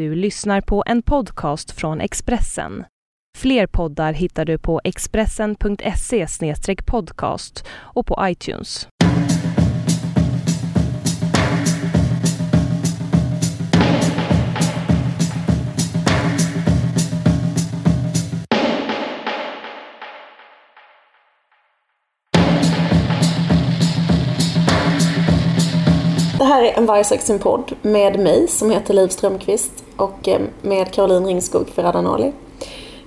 Du lyssnar på en podcast från Expressen. Fler poddar hittar du på expressen.se podcast och på iTunes. Det här är en Vargsaxen-podd med mig som heter Liv Strömqvist och eh, med Caroline Ringskog Ferradanoli.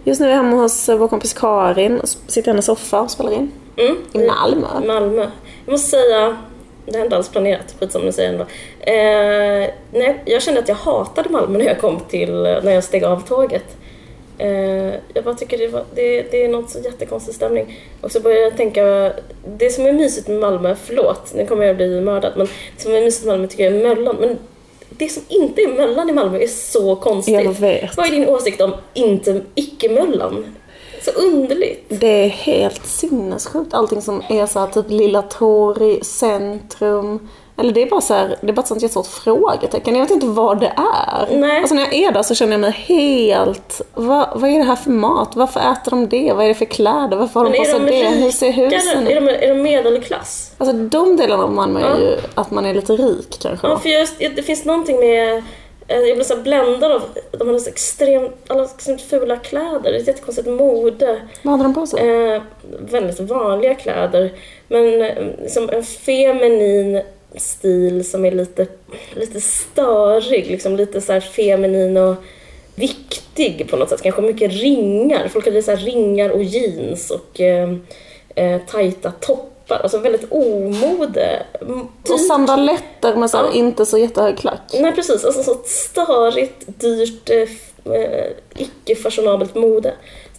Just nu är jag hemma hos eh, vår kompis Karin och sitter i hennes soffa och spelar in. Mm. I Malmö. Malmö. Jag måste säga, det är inte alls planerat, skitsamma nu säger jag ändå. Eh, nej, jag kände att jag hatade Malmö när jag kom till, när jag steg av tåget. Eh, jag bara tycker det, var, det, det är något så jättekonstig stämning. Och så började jag tänka, det som är mysigt med Malmö, förlåt, nu kommer jag bli mördad, men det som är mysigt med Malmö tycker jag är Möllan. Men det som inte är Möllan i Malmö är så konstigt. Vad är din åsikt om inte, icke-Möllan? Så underligt. Det är helt sinnessjukt allting som är så här typ Lilla Torg, centrum. Eller det är bara så här, det är bara ett sånt jättestort frågetecken. Jag vet inte vad det är. Nej. Alltså när jag är där så känner jag mig helt, vad, vad är det här för mat? Varför äter de det? Vad är det för kläder? Varför har de på sig det? Hur ser husen Är ut? de, är de medelklass? Alltså de delarna av Malmö är Ja. ju att man är lite rik kanske. Ja, för just, det finns någonting med... eh, Jag blir så bländad av... De har så extremt, alla extremt fula kläder. Det är ett jättekonstigt mode. Vad hade de på sig? Eh, väldigt vanliga kläder. Men eh, som en feminin stil som är lite, lite störig. Liksom lite så feminin och viktig på något sätt. Kanske mycket ringar. Folk hade så ringar och jeans och eh, eh, tajta toppar. Alltså väldigt omode. Och sandaletter med så här, Ja. inte så jättehög klack. Nej precis, alltså så störigt, dyrt, eh, eh, icke-fashionabelt mode.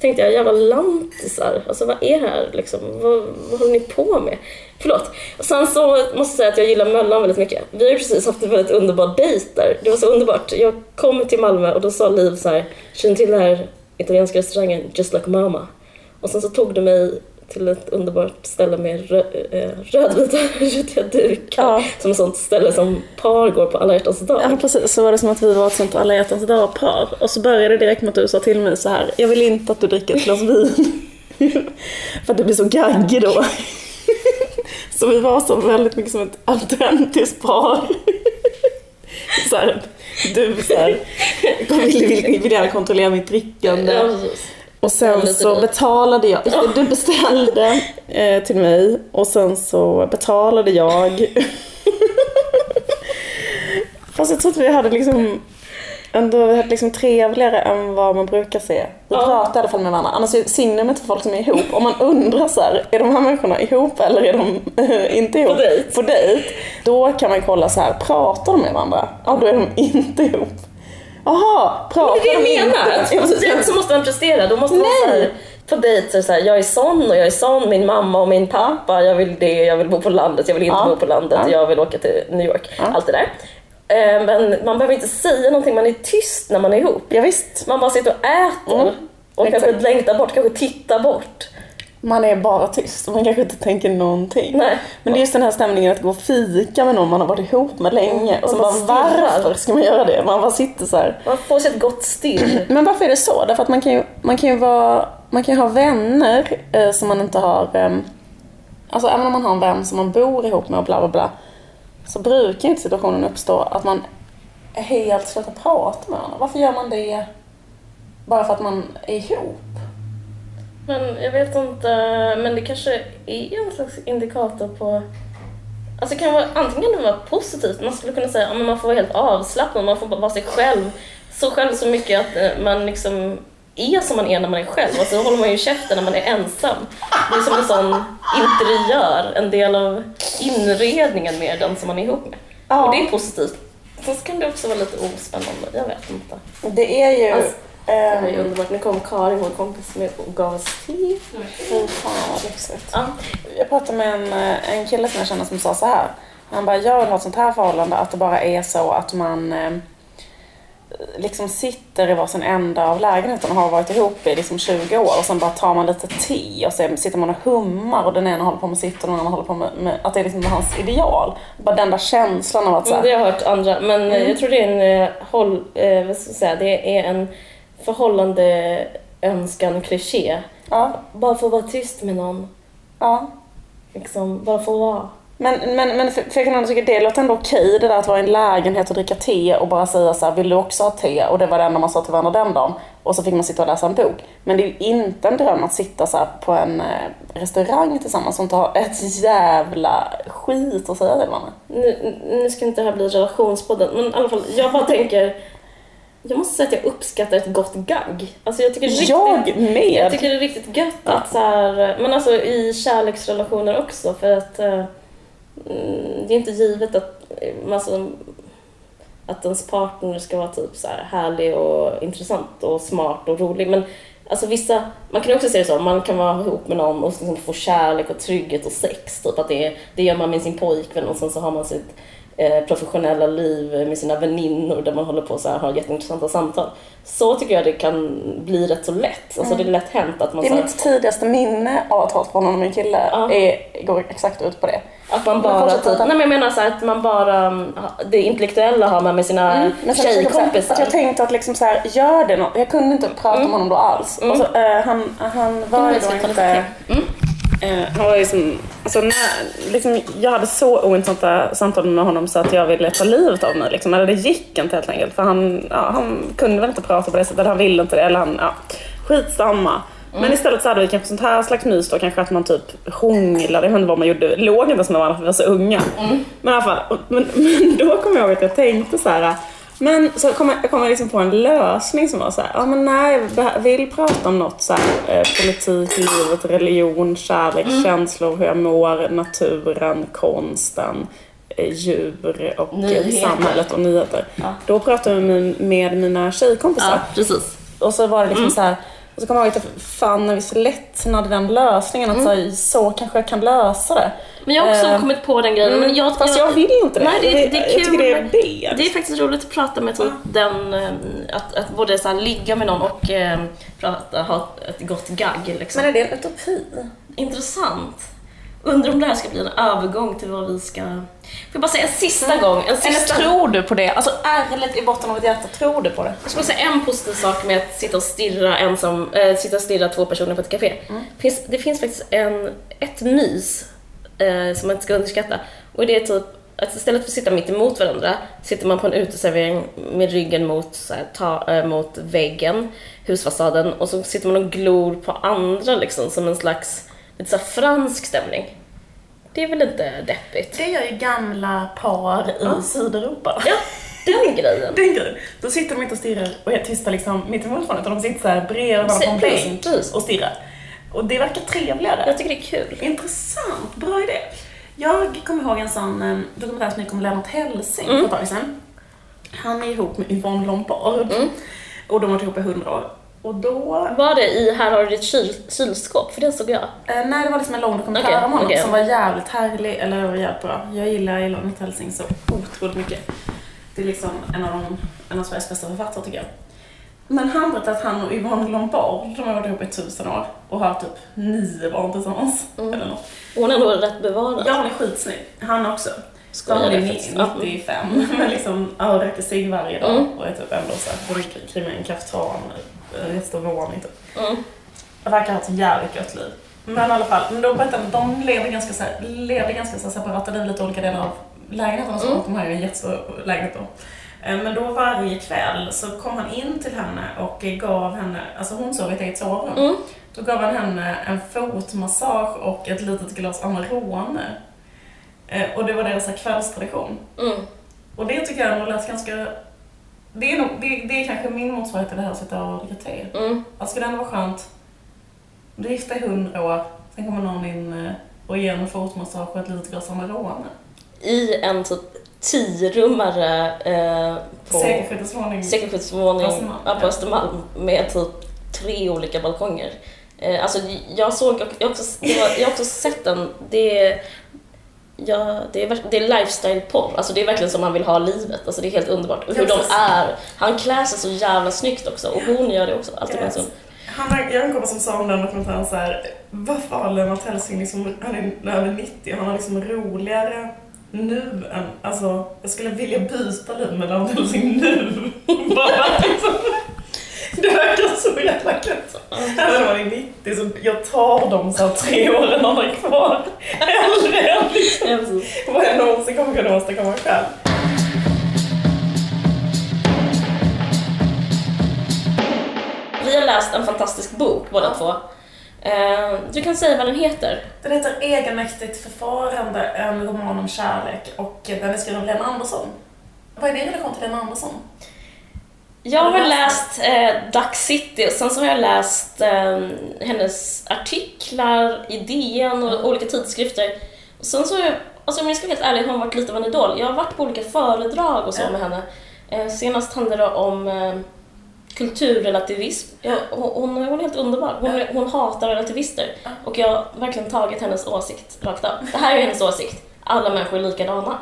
Tänkte jag, jävla lantisar, alltså vad är det här liksom? Vad, vad håller ni på med? Förlåt. Och sen så måste jag säga att jag gillar Möllan väldigt mycket. Vi har precis haft en väldigt underbar dejt där. Det var så underbart. Jag kom till Malmö och då sa Liv så här, känner till den här italienska restaurangen Just Like Mama? Och sen så tog du mig till ett underbart ställe med rö, eh, rödvita rutiga dukar. Ja. Som ett sånt ställe som par går på alla hjärtans dag. Ja precis, så var det som att vi var ett sånt alla hjärtans dag-par. Och så började det direkt med att du sa till mig så här. jag vill inte att du dricker ett glas vin. För att du blir så gaggig då. så vi var så väldigt mycket som ett autentiskt par. så här, du så här, vill, vill, vill gärna kontrollera mitt drickande. Ja. Och sen så betalade jag, du beställde eh, till mig och sen så betalade jag. Fast jag att vi hade liksom ändå vi hade liksom trevligare än vad man brukar se. Vi Ja. pratade i alla fall med varandra. Annars är signum inte folk som är ihop. Om man undrar så här, är de här människorna ihop eller är de eh, inte ihop? På dejt. På dejt. Då kan man kolla så här, pratar de med varandra? Ja, då är de inte ihop. Jaha, pratar Det är det de jag menar. så måste man prestera. Då måste man Nej. så här, på dejt så här, jag är sån och jag är sån, min mamma och min pappa, jag vill det, jag vill bo på landet, jag vill inte Ja. bo på landet, Ja. jag vill åka till New York. Allt det där. Eh, Men man behöver inte säga någonting, man är tyst när man är ihop. Ja, visst. Man bara sitter och äter. Mm. Och Exakt. kanske längtar bort, kanske tittar bort. Man är bara tyst och man kanske inte tänker någonting. Nej. Men det är just den här stämningen att gå och fika med någon man har varit ihop med länge. Och så Och bara, bara varför ska man göra det? Man bara sitter så här. Man får sig ett gott stirr. Men varför är det så? Därför att man kan ju, man kan ju, vara, man kan ha vänner eh, som man inte har... Eh, alltså även om man har en vän som man bor ihop med och bla bla bla. Så brukar inte situationen uppstå att man helt slutar prata med varandra. Varför gör man det bara för att man är ihop? Men jag vet inte, men det kanske är en slags indikator på... Alltså kan vara, antingen kan det vara positivt, man skulle kunna säga att man får vara helt avslappnad, man får bara vara sig själv. Så själv så mycket att eh, man liksom är som man är när man är själv och så håller man ju käften när man är ensam. Det är som en sån interiör, en del av inredningen med den som man är ihop med. Ja. Och det är positivt. Sen kan det också vara lite ospännande, jag vet inte. Det är ju... Alltså, Det här är ehm, underbart. Nu kom Karin, vår kompis, med och gav oss te. Fy fan vad lyxigt. Ja. Jag pratade med en, eh, en kille som jag känner som sa så här. Han bara, jag vill ha ett sånt här förhållande att det bara är så att man... eh, liksom sitter i varsin ända av lägenheten och har varit ihop i liksom 20 år och sen bara tar man lite te och sen sitter man och hummar och den ena håller på med sitt och den andra håller på med, med att det är liksom hans ideal. Bara den där känslan av att så Men här, det har jag hört andra, men eh, jag tror det är en, eh, håll, eh, vad ska jag säga, det är en förhållande önskan kliché. ja, Bara få vara tyst med någon, ja. liksom, bara få vara. Men, men, men för, för jag kan ändå tycka det låter ändå okej det där att vara i en lägenhet och dricka te och bara säga så här, vill du också ha te? Och det var det enda man sa till varandra den dagen. Och så fick man sitta och läsa en bok. Men det är ju inte en dröm att sitta så på en eh, restaurang tillsammans och inte ha ett jävla skit att säga till varandra. Nu, nu ska inte det här bli relationspodden, men i alla fall, jag bara tänker jag måste säga att jag uppskattar ett gott gagg. Alltså jag tycker riktigt, Jag med! jag tycker det är riktigt gött att så här, men alltså i kärleksrelationer också för att eh, mm, det är inte givet att, eh, alltså, att ens partner ska vara typ så här härlig och intressant och smart och rolig. Men alltså vissa, man kan också se det så, man kan vara ihop med någon och liksom få kärlek och trygghet och sex. Typ att det, det gör man med sin pojkvän och sen så har man sitt professionella liv med sina väninnor där man håller på så här, har jätteintressanta samtal. Så tycker jag det kan bli rätt så lätt. Alltså det är lätt hänt att man, Det så är här, mitt tidigaste minne av att ha ett förhållande med en kille. Ja. Är, går exakt ut på det. att man Men bara, fortsätt typ, nej men jag menar så här, att man bara, mm, det intellektuella har man med sina Men jag säga tjejkompisar. Att jag tänkte att liksom så här, gör det något. Jag kunde inte prata med honom då alls. Och så, eh, han, han var ju ska då inte... Mm. Eh, han var ju som, alltså när, liksom, jag hade så ointressanta samtal med honom så att jag ville ta livet av mig. Liksom. Eller det gick inte helt enkelt. För han, ja, han kunde väl inte prata på det sättet. Eller han ville inte det. Eller han, ja, skitsamma. Men istället så hade vi kanske sånt här slags mys då. Kanske att man typ hånglade. Jag vet inte vad man gjorde. Låg inte ens med varandra för vi var så unga. Men i alla fall. Men, men då kom jag ihåg att jag tänkte så här. Men så kom jag, jag kom liksom på en lösning som var så här, ja men nej, jag vill prata om något så här, eh, politik, livet, religion, kärlek, känslor, hur jag mår, naturen, konsten, eh, djur och Nyheter. samhället och nyheter. Ja. Då pratade jag med, med mina tjejkompisar. Ja, precis. Och så var det liksom så här, och så kom jag ihåg att jag fan när vi så lätt hade den lösningen, att så, här, så kanske jag kan lösa det. Men jag har också Eh, kommit på den grejen. Men jag, Fast jag vill inte det. Nej, det, det är Jag kul. tycker det är B. Det är faktiskt roligt att prata med typ den, eh, att, att både så här, ligga med någon och eh, prata, ha ett gott gagg. Liksom. Men är det en utopi? Intressant. Undrar om det här ska bli en övergång till vad vi ska... Får jag bara säga en sista gång? En Eller sista... tror du på det? Alltså ärligt i botten av ett hjärta, tror du på det? Jag ska bara säga en positiv sak med att sitta och stirra ensam, äh, sitta och stirra två personer på ett café. Finns, det finns faktiskt en, ett mys eh, som man inte ska underskatta. Och det är typ att istället för att sitta mitt emot varandra sitter man på en uteservering med ryggen mot, så här, ta, eh, mot väggen, husfasaden och så sitter man och glor på andra liksom som en slags lite så fransk stämning. Det är väl inte deppigt? Det gör ju gamla par i Sydeuropa. Ja, den grejen. Den grejen. Då sitter de inte och stirrar och är tysta liksom mitt emot varandra utan de sitter så här bredvid varandra på en bänk och stirrar. Och det verkar trevligare. Jag tycker det är kul. Intressant, bra idé. Jag kommer ihåg en sån eh, dokumentär som gick om Lennart Hellsing Mm. för ett tag sedan. Han är ihop med Yvonne Lombard. Mm. Och de har varit ihop i hundra år. Och då... Var det i Här har du ditt kyl, kylskåp? För det såg jag. Eh, nej, det var liksom en lång dokumentär Okej, om honom okej. som var jävligt härlig, eller det var jävligt bra. Jag gillar Lennart Hellsing så otroligt mycket. Det är liksom en av, de, en av Sveriges bästa författare tycker jag. Men han berättade att han och Yvonne Lombard, de har varit ihop i tusen år och har typ nio barn tillsammans. Mm. Eller något. Hon är nog rätt bevarad. Ja, hon är skitsnygg. Han också. Skojar han är du ni- faktiskt? Ja. 95, men liksom ja, röker cigg varje dag Mm. och är typ ändå såhär, med en kaftan, jättestor våning typ. Mm. Verkar ha ett jävligt gött liv. Men i alla fall, men då berättade de, de lever ganska, så här, lever ganska så här separata liv, lite olika delar av lägenheten och så. Mm. De har ju en jättestor lägenhet då. Eh, Men då varje kväll så kom han in till henne och gav henne, alltså hon sov i ett eget sovrum. Mm. Då gav han henne en fotmassage och ett litet glas Amarone. Eh, Och det var deras kvällstradition. Mm. Och det tycker jag ändå lät ganska... Det är, nog, det, det är kanske min motsvarighet till det här att sitta och dricka te. Mm. Alltså det ändå vara skönt. Du är gifta i hundra år, sen kommer någon in eh, och ger en fotmassage och ett litet glas Amarone. I en typ tiorummare eh, på Östermalm, ja, på. Östermalm med typ tre olika balkonger. Eh, alltså jag såg, jag har också, var, jag har också sett den, det, Ja, det är, det är lifestyle-porr. Alltså det är verkligen som man vill ha livet. Alltså det är helt underbart. Hur de är. Han klär sig så jävla snyggt också. Och hon gör det också. Alltid Jag med. Han jag har en kompis som sa om den dokumentären så här, varför har Lennart Hellsing liksom, han är över 90 och han har liksom roligare nu än, alltså jag skulle vilja byta liv med Lennart Hellsing nu. Bara liksom, det verkar så jävla gött. Även om är 90 så jag tar de så här tre åren han har kvar. Hellre än liksom vad jag någonsin kommer kunna åstadkomma själv. Vi har läst en fantastisk bok båda två. Eh, Du kan säga vad den heter. Den heter Egenmäktigt förfarande, en roman om kärlek och den är skriven av Lena Andersson. Vad är din relation till Lena Andersson? Jag Har läst eh, Duck City och sen så har jag läst eh, hennes artiklar i DN och Mm. olika tidskrifter. Och sen så, har jag- alltså om jag ska vara helt ärlig, har hon varit lite av en idol. Jag har varit på olika föredrag och så Ja. med henne. Eh, senast handlade det om eh, kulturrelativism. Jag, hon, hon, är helt underbar. Hon, är- hon hatar relativister. Ja. Och jag har verkligen tagit hennes åsikt rakt av. Det här är hennes åsikt. Alla människor är likadana.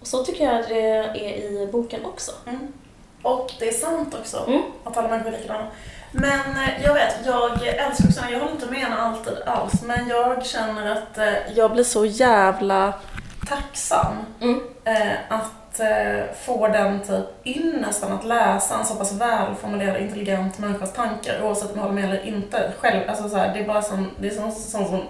Och så tycker jag det är i boken också. Mm. Och det är sant också, Mm. att alla människor är likadana. Men eh, jag vet, jag älskar också jag håller inte med henne alltid alls, men jag känner att eh, jag blir så jävla tacksam Mm. eh, att eh, få den typ ynnesten att läsa en så pass välformulerad, intelligent människas tankar oavsett om jag håller med eller inte. Själv, alltså så här, det är bara som, det är som, som, som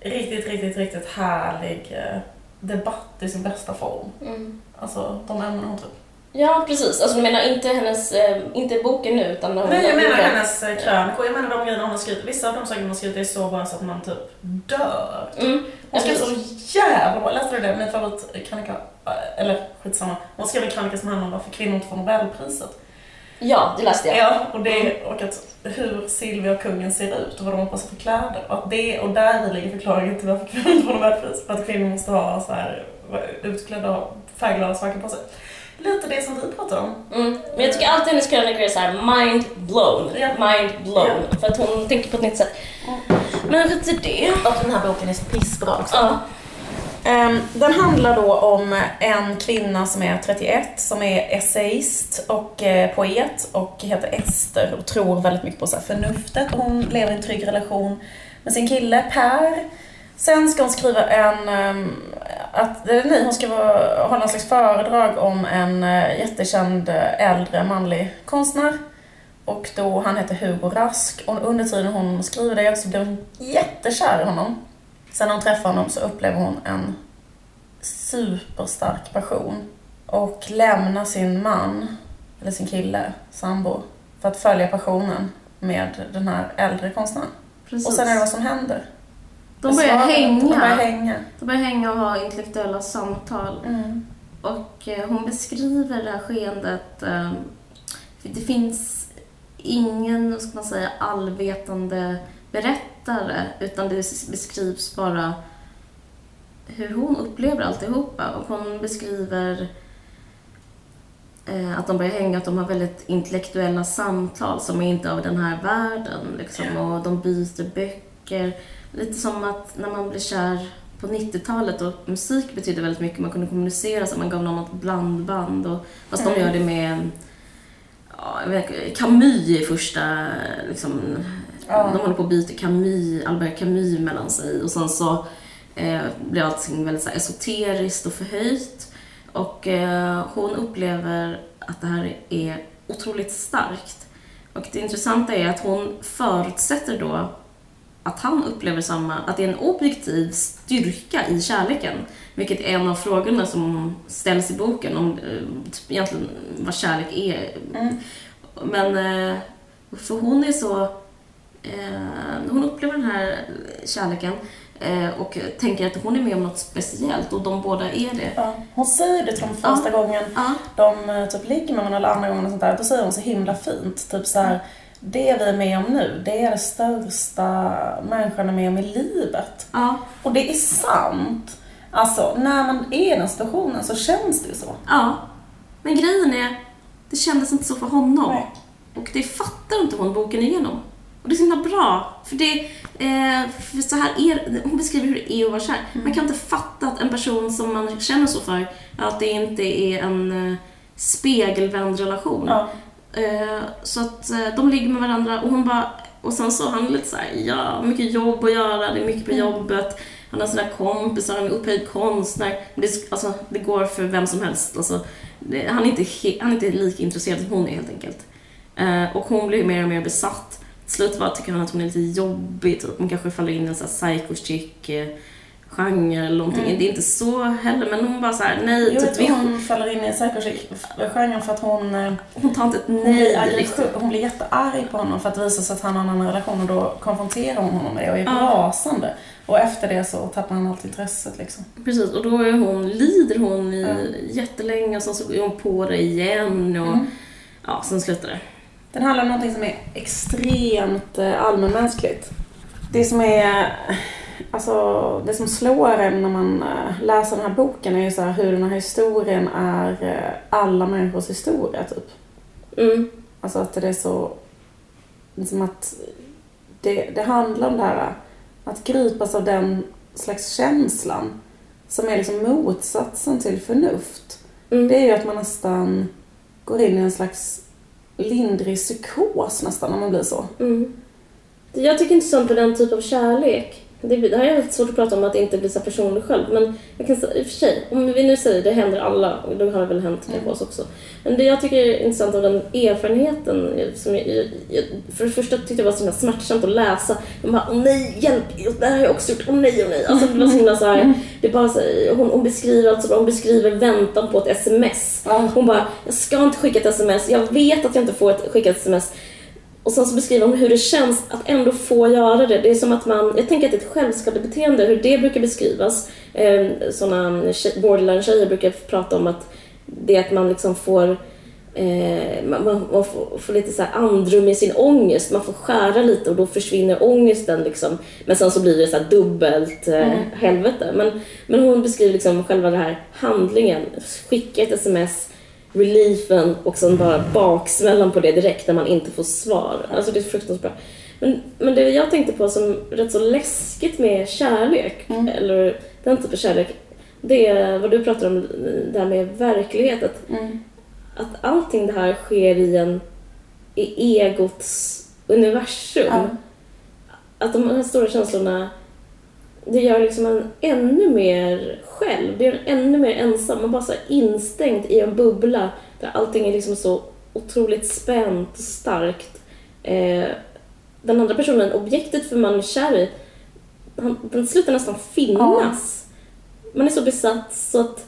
riktigt, riktigt, riktigt härlig eh, debatt i sin bästa form. Mm. Alltså de ämnen hon tar upp. Ja, precis. Alltså du menar inte hennes, eh, inte boken nu utan Nej, jag menar hennes eh, krönikor. Jag menar de grejerna hon har skrivit. Vissa av de sakerna hon har skrivit är så bra så att man typ dör. Mm. Hon skrev så jävla bra. Läste du det? Min favoritkrönika, eh, eller skitsamma. Hon skrev en krönika som handlar om varför kvinnor inte får Nobelpriset. ja, det läste jag. Ja, och, det, och att hur Silvia och kungen ser ut och vad de har på sig för kläder. Och, att det, och där ligger förklaringen till varför kvinnor inte får Nobelpris. För att kvinnor måste ha så här utklädda och färgglada saker på sig. Lite det som vi pratar om. Mm. Men jag tycker alltid hennes krönikor är så här mind blown. Ja. Mind blown. För att hon tänker på ett nytt sätt. Men skit i det. Och den här boken är så pissbra också. Ja. Ehm, Den handlar då om en kvinna som är 31, som är essayist och eh, poet och heter Ester och tror väldigt mycket på så förnuftet. Och hon lever i en trygg relation med sin kille Per. Sen ska hon skriva en, ehm, att, eller nej, hon ska vara- hålla en slags föredrag om en eh, jättekänd eh, äldre manlig konstnär. Och då, han heter Hugo Rask och under tiden hon skriver det så blir hon jättekär i honom. Sen när hon träffar honom så upplever hon en superstark passion och lämnar sin man, eller sin kille, sambo, för att följa passionen med den här äldre konstnären. Precis. Och sen är det vad som händer. De börjar Svaret, hänga. De börjar hänga. De börjar hänga och ha intellektuella samtal. Mm. Och eh, hon beskriver det här skeendet. Eh, för det finns ingen, vad ska man säga, allvetande berättare. Utan det beskrivs bara hur hon upplever alltihopa. Och hon beskriver eh, att de börjar hänga, att de har väldigt intellektuella samtal som är inte av den här världen. Liksom, och de byter böcker. Lite som att när man blir kär på 90-talet och musik betydde väldigt mycket. Man kunde kommunicera så man gav någon ett blandband. Och, fast de gör det med ja, Camus i första... Liksom, Ja. De håller på att byta Camus, Albert Camus mellan sig. Och sen så eh, blir allting väldigt så här, esoteriskt och förhöjt. Och eh, hon upplever att det här är otroligt starkt. Och det intressanta är att hon förutsätter då att han upplever samma, att det är en objektiv styrka i kärleken. Vilket är en av frågorna som ställs i boken om eh, typ egentligen vad kärlek är. Mm. Men eh, för hon är så, eh, hon upplever den här kärleken och tänker att hon är med om något speciellt och de båda är det. Ja. Hon säger det till dem första gången Ja, de typ ligger med varandra eller andra gången och sånt där, då säger hon så himla fint. Typ så här, det vi är med om nu, det är det största människan är med om i livet. ja, Och det är sant. Alltså, när man är i den situationen så känns det ju så. ja. Men grejen är, det kändes inte så för honom. Nej. Och det fattar inte hon boken igenom. Och det är så himla bra. För det, eh, för så här är hon beskriver hur det är att vara kär. Man kan inte fatta att en person som man känner så för, att det inte är en eh, spegelvänd relation. Ja. Eh, så att eh, de ligger med varandra och hon bara, och sen så han lite såhär, ja, mycket jobb att göra, det är mycket på jobbet. Han har sådana kompisar, han är upphöjd konstnär. Det, alltså, det går för vem som helst. Alltså, det, han, är inte he, han är inte lika intresserad som hon är helt enkelt. Eh, och hon blir mer och mer besatt. Till slut bara tycker han att hon är lite jobbig, typ. hon kanske faller in i en sån här psycho chick eh, genre eller någonting. Det är inte så heller, men hon bara såhär, nej, Jag typ, vet vi, hon faller in i psycho-genren för att hon, eh, hon tar inte ett hon, blir nej riktigt. hon blir jättearg på honom för att det visar sig att han har en annan relation och då konfronterar hon honom med det och är Ja. rasande. Och efter det så tappar han allt intresset liksom. Precis, och då är hon, lider hon i Ja. jättelänge och sen så är hon på det igen och Mm. ja, sen slutar det. Den handlar om någonting som är extremt eh, allmänmänskligt. Det som är, alltså det som slår en när man eh, läser den här boken är ju så hur den här historien är eh, alla människors historia typ. Mm. Alltså att det är så, liksom att det, det handlar om det här att gripas av den slags känslan som är liksom motsatsen till förnuft. Mm. Det är ju att man nästan går in i en slags lindrig psykos nästan när man blir så. Mm. Jag tycker inte så på den typ av kärlek. Det, det här är lite svårt att prata om att inte bli så personlig själv. Men jag kan säga, i och för sig, om vi nu säger det händer alla, och då har det väl hänt kanske oss också. Men det jag tycker är intressant av den erfarenheten, som jag, jag, för det första tyckte jag var så himla smärtsamt att läsa. De bara, åh nej, hjälp, det här har jag också gjort, åh nej, åh nej. Alltså det var så himla så här, det bara så här, hon, hon beskriver alltså, hon beskriver väntan på ett sms. Hon bara, jag ska inte skicka ett sms, jag vet att jag inte får ett, skicka ett sms. Och sen så beskriver hon hur det känns att ändå få göra det. Det är som att man, jag tänker att det är ett självskadebeteende, hur det brukar beskrivas. Eh, sådana borderline-tjejer brukar prata om att det är att man liksom får Eh, man, man, får, får lite så här andrum i sin ångest, man får skära lite och då försvinner ångesten liksom. Men sen så blir det så dubbelt eh, helvete. Men, men hon beskriver liksom själva den här handlingen, skicka ett sms, reliefen och sen bara baksmällan på det direkt när man inte får svar. Alltså det är fruktansvärt bra. Men, men det jag tänkte på som rätt så läskigt med kärlek, eller den typen av kärlek, det är vad du pratar om, det här med verklighet. Att, att allting det här sker i en i egots universum. Ja. Att de här stora känslorna det gör liksom en ännu mer själv. Det gör en ännu mer ensam. Man bara så instängd i en bubbla där allting är liksom så otroligt spänt och starkt. Eh, den andra personen, objektet för man är kär i, han, den slutar nästan finnas. Man är så besatt så att,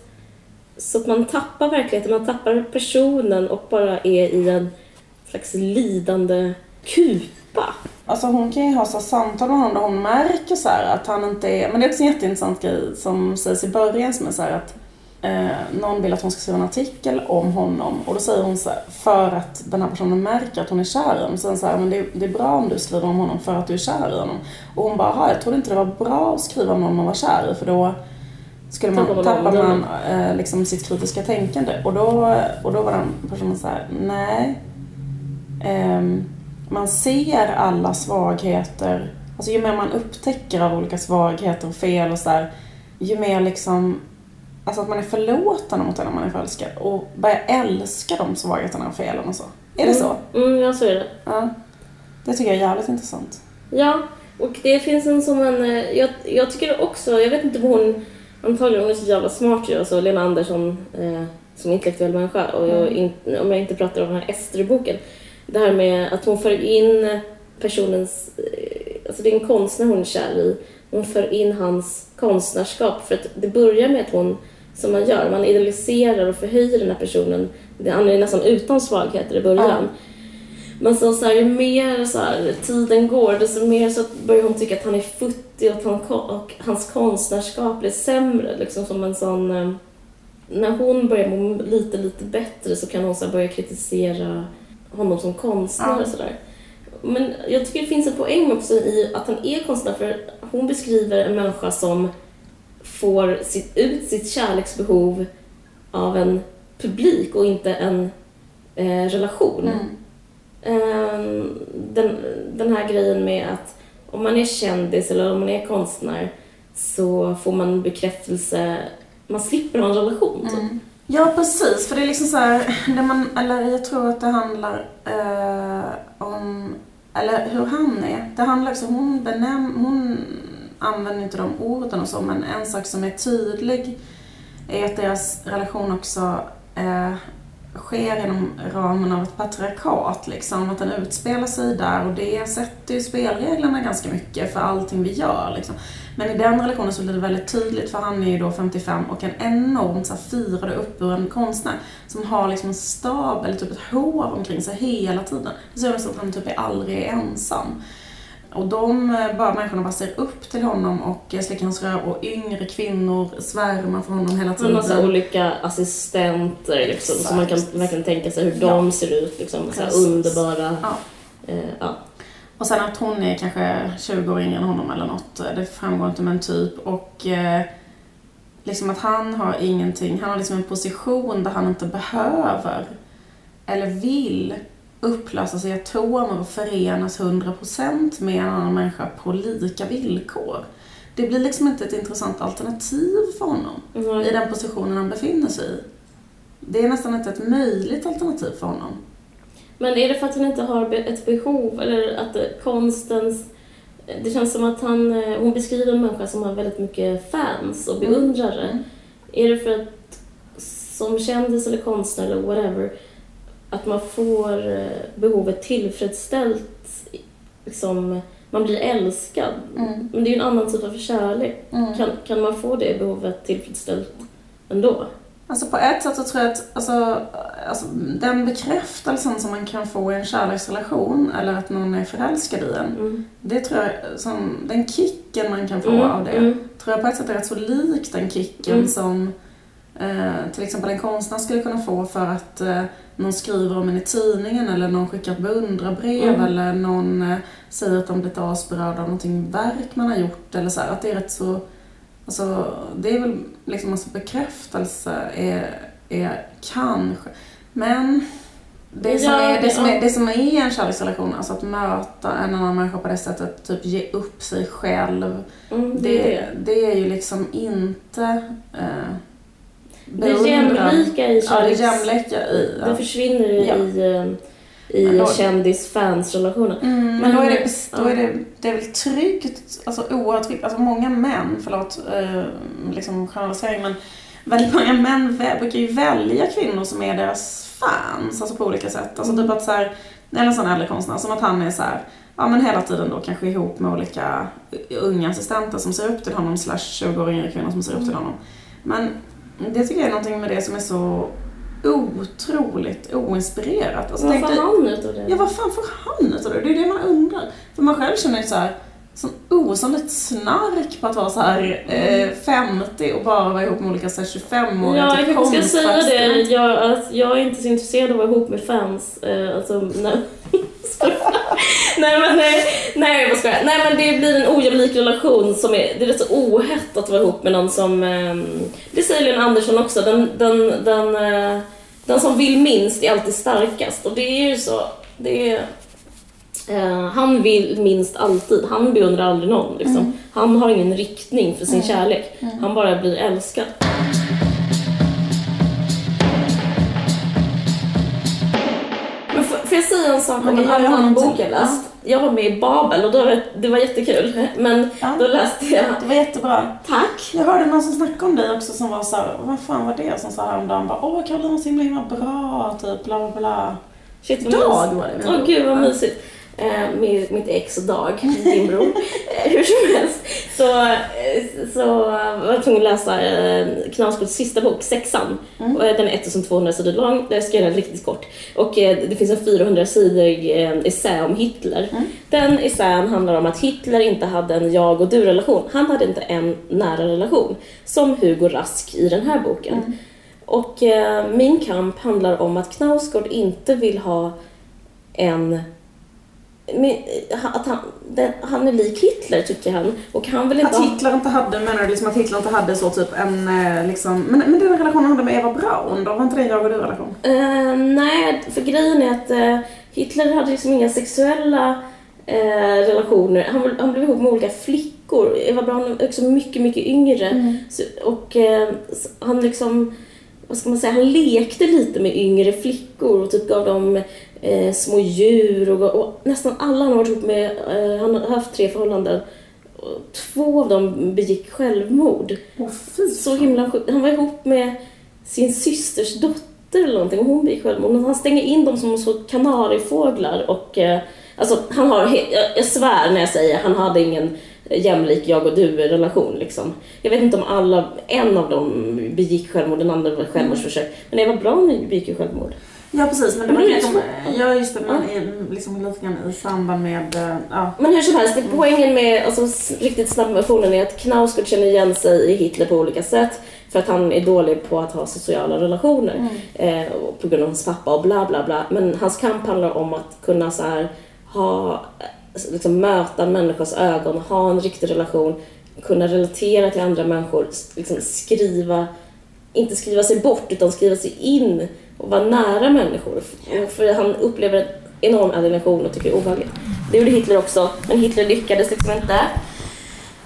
så att man tappar verkligheten, man tappar personen och bara är i en slags lidande kupa. Alltså hon kan ju ha så samtal med honom där hon märker så här att han inte är... Men det är också en jätteintressant grej som sägs i början som är så här att eh, någon vill att hon ska skriva en artikel om honom och då säger hon så här, för att den här personen märker att hon är kär i honom. Sen så här, men det, är- det är bra om du skriver om honom för att du är kär i honom. Och hon bara, "Jaha, jag trodde inte det var bra att skriva om någon man var kär i för då skulle man, Tappar man tappar omdömet. man eh, liksom sitt kritiska tänkande. Och då, och då var den personen så här, nej. Ehm, man ser alla svagheter. Alltså ju mer man upptäcker av olika svagheter och fel och sådär. Ju mer liksom, alltså att man är förlåtande mot den när man är förälskad. Och börjar älska de svagheterna och felen och så. Är det så? Mm, ja, så är det. Ja. Det tycker jag är jävligt intressant. Ja, och det finns en som en... eh, Jag, jag tycker också, jag vet inte om hon... Antagligen hon är så jävla smart ju, alltså Lena Andersson eh, som intellektuell människa. Och jag, in, om jag inte pratar om den här Ester-boken. Det här med att hon för in personens... eh, Alltså det är en konstnär hon är kär i. Hon för in hans konstnärskap. För att det börjar med att hon, som man gör, man idealiserar och förhöjer den här personen. Han är nästan utan svagheter i början. Men så, så här, ju mer så här, tiden går, desto mer så börjar hon tycka att han är futtig och att han, och hans konstnärskap blir sämre. Liksom som en sån... eh, När hon börjar må lite, lite bättre så kan hon så här, börja kritisera honom som konstnär Ja. och sådär. Men jag tycker det finns en poäng också i att han är konstnär för hon beskriver en människa som får sitt, ut sitt kärleksbehov av en publik och inte en eh, relation. ehm, den, den här grejen med att om man är kändis eller om man är konstnär så får man bekräftelse, man slipper ha en relation typ. Ja, precis. För det är liksom så här, det man, eller jag tror att det handlar eh, om, eller hur han är. Det handlar också, hon benäm, hon använder inte de orden och så, men en sak som är tydlig är att deras relation också eh, sker inom ramen av ett patriarkat, liksom. Att den utspelar sig där och det sätter ju spelreglerna ganska mycket för allting vi gör, liksom. Men i den relationen så blir det väldigt tydligt för han är ju då 55 och en enormt så här, firad och uppburen konstnär som har liksom en stab eller typ ett hov omkring sig hela tiden. Det ser ut som att han typ är aldrig ensam. Och de eh, bara, människorna bara ser upp till honom och eh, slickar hans röv och yngre kvinnor svärmar för honom hela tiden. massa olika assistenter liksom, så man kan verkligen tänka sig hur Ja. de ser ut. Liksom, så underbara. Ja. Eh, ja. Och sen att hon är kanske 20 år yngre än honom eller något, det framgår inte men typ. Och eh, liksom att han har ingenting, han har liksom en position där han inte behöver eller vill upplösa sig i atomer och förenas 100% med en annan människa på lika villkor. Det blir liksom inte ett intressant alternativ för honom Mm. i den positionen han befinner sig i. Det är nästan inte ett möjligt alternativ för honom. Men är det för att han inte har ett behov eller att konstens... Det känns som att han, eh, hon beskriver en människa som har väldigt mycket fans och beundrare. Mm. Är det för att som kändis eller konstnär eller whatever att man får eh, behovet tillfredsställt, liksom, man blir älskad. Mm. Men det är ju en annan typ av kärlek. Mm. Kan, kan man få det behovet tillfredsställt ändå? Alltså på ett sätt så tror jag att alltså, alltså, den bekräftelsen som man kan få i en kärleksrelation eller att någon är förälskad i en. Mm. Det tror jag, som, den kicken man kan få Mm, av det, mm. tror jag på ett sätt är rätt så lik den kicken Mm. som eh, till exempel en konstnär skulle kunna få för att eh, någon skriver om en i tidningen eller någon skickar ett beundrarbrev Mm. eller någon eh, säger att de blivit asberörda av någonting verk man har gjort eller så här, Att det är rätt så, alltså det är väl liksom alltså bekräftelse är, är kanske, men det som, Ja, är, det, som är, det som är en kärleksrelation, alltså att möta en annan människa på det sättet, typ ge upp sig själv. Mm, det är Det, det. det är ju liksom inte eh, Det beundran. jämlika i Ja, det kärleks... jämlika i. Det Ja. försvinner i, Ja. I, kändis-fans-relationen. Mm, men då är det, då är det, det är väl tryggt, alltså oerhört tryggt. Alltså många män, förlåt eh, liksom generalisering, men väldigt många män brukar ju välja kvinnor som är deras fans, alltså på olika sätt. Alltså typ att så här, eller en sån äldre konstnär, som att han är så här, ja men hela tiden då kanske ihop med olika unga assistenter som ser upp till honom, slash 20 år yngre kvinnor som ser upp till honom. Men det tycker jag är någonting med det som är så otroligt oinspirerat. Alltså, Vad får han ut av det? Ja, vad fan får han utav det? Det är det man undrar. För man själv känner ju så här sån osannolikt snark på att vara så här eh, 50 och bara vara ihop med olika så här 25-åriga Ja, jag kanske ska säga det. Jag, att jag är inte så intresserad av att vara ihop med fans. Eh, alltså, nej. nej men nej, nej jag skojar. Nej men det blir en ojämlik relation som är, det är rätt så ohett att vara ihop med någon som, ehm, det säger Lena Andersson också, den, den, den, eh, den som vill minst är alltid starkast och det är ju så, det är Eh, han vill minst alltid, han beundrar aldrig någon. Liksom. Han har ingen riktning för sin kärlek. Han bara blir älskad. Jag säga en sak om en annan bok jag läst? Jag var med i Babel och då, var- det var jättekul. Men Ja. då läste jag Det var jättebra. Tack! Jag hörde någon som snackade om dig också som var så här, vad fan var det? Som sa häromdagen bara, åh Karolina så himla himla bra, typ bla bla bla. Shit vad Dag var det. Åh gud vad mysigt. Eh, med mitt ex Dag, din bror. Eh, hur som helst så, eh, så var jag tvungen att läsa Knausgårds sista bok, Sexan. Och, eh, Den är 1200 sidor lång, jag ska göra den riktigt kort. Och det finns en 400 sidor eh, essä om Hitler. Den essän handlar om att Hitler inte hade en jag och du-relation. Han hade inte en nära relation. Som Hugo Rask i den här boken. Och eh, min kamp handlar om att Knausgård inte vill ha en... eh, Att han, den, han är lik Hitler tycker han. Och han vill inte Att ha... Hitler inte hade, menar du liksom att Hitler inte hade så typ en eh, liksom, men, men den relationen han hade med Eva Braun då? Var inte det en jag och du relation? Eh, nej, för grejen är att eh, Hitler hade liksom inga sexuella eh, relationer. Han, han blev ihop med olika flickor. Eva Braun är också mycket, mycket yngre. Så, och han liksom, vad ska man säga, han lekte lite med yngre flickor och typ gav dem eh, små djur och, och nästan alla han har varit ihop med, eh, han har haft tre förhållanden. Två av dem begick självmord. Så himla. Han var ihop med sin systers dotter eller någonting och hon begick självmord. Men han stänger in dem som så kanariefåglar och eh, alltså han har, jag, svär när jag säger han hade ingen jämlik jag och du relation liksom. Jag vet inte om alla, en av dem begick självmord, den andra var självmordsförsök. Men Eva Braun begick ju självmord. Ja precis, men det var liksom, ja just det, men i, liksom lite grann i samband med, eh, ja. Men hur som helst, det- poängen med alltså, riktigt snabba versionen är att Knausgård känner igen sig i Hitler på olika sätt för att han är dålig på att ha sociala relationer eh, och på grund av hans pappa och bla bla bla. Men hans kamp handlar om att kunna så här, ha, eh, liksom, möta människors ögon, ha en riktig relation, kunna relatera till andra människor, liksom, skriva, inte skriva sig bort utan skriva sig in och vara nära människor. För, han upplever en enorm alienation och tycker det är obehagligt. Det gjorde Hitler också, men Hitler lyckades liksom inte.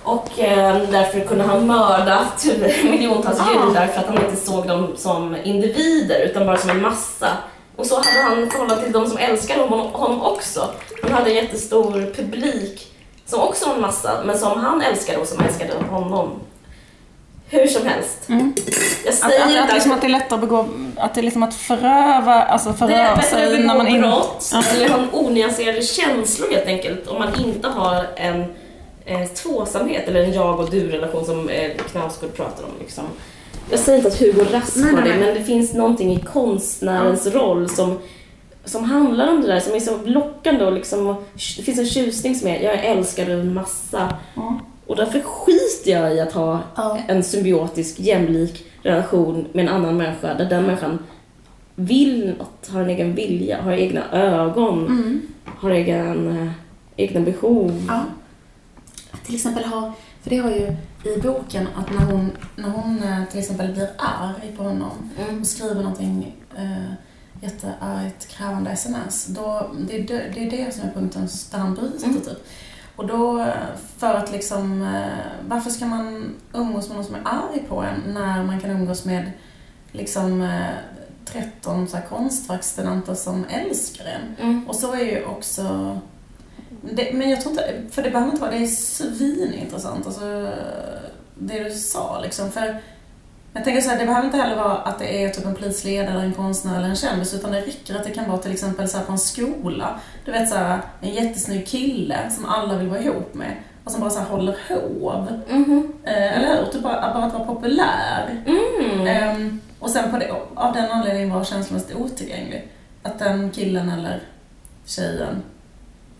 Och eh, därför kunde han mörda miljontals judar för att han inte såg dem som individer utan bara som en massa. Och så hade han förhållande till de som älskade honom, honom också. Han hade en jättestor publik som också var en massa, men som han älskade och som älskade honom. Hur som helst. Jag Mm. Att, säger att, inte att, liksom att det är lättare att begå, att det är liksom att föröva, alltså föröva att sig när man inte... brott eller ha onyanserade känslor helt enkelt om man inte har en eh, tvåsamhet eller en jag och du-relation som eh, Knausgård pratar om. Liksom. Jag säger inte att Hugo Rask har det, men det finns någonting i konstnärens roll som, som handlar om det där, som är så lockande och liksom, det finns en tjusning som är, jag älskar en massa. Ja. Och därför skiter jag i att ha Ja. en symbiotisk, jämlik relation med en annan människa där den människan vill något, har en egen vilja, har egna ögon, Mm. har egen, eh, egna behov. Ja. Att till exempel ha, för det har ju i boken att när hon, när hon eh, till exempel blir arg på honom Mm. och skriver någonting eh, jätteargt, krävande sms, då, det, är det, det är det som är punkten där han bryter Mm. typ. Och då, eh, för att liksom, eh, varför ska man umgås med någon som är arg på en när man kan umgås med liksom eh, 13 så här, konstverksstudenter som älskar en? Mm. Och så är ju också... Det, men jag tror inte... För det behöver inte vara... Det är svinintressant, alltså det du sa liksom. För jag tänker så här, det behöver inte heller vara att det är typ en polisledare, en konstnär eller en kändis, utan det räcker att det kan vara till exempel så här på en skola. Du vet så här, en jättesnygg kille som alla vill vara ihop med och som bara så här håller hov. Mhm. Eh, eller hur? Typ bara, bara att vara populär. Mm. Ehm, och sen på det, av den anledningen vara känslomässigt otillgänglig. Att den killen eller tjejen,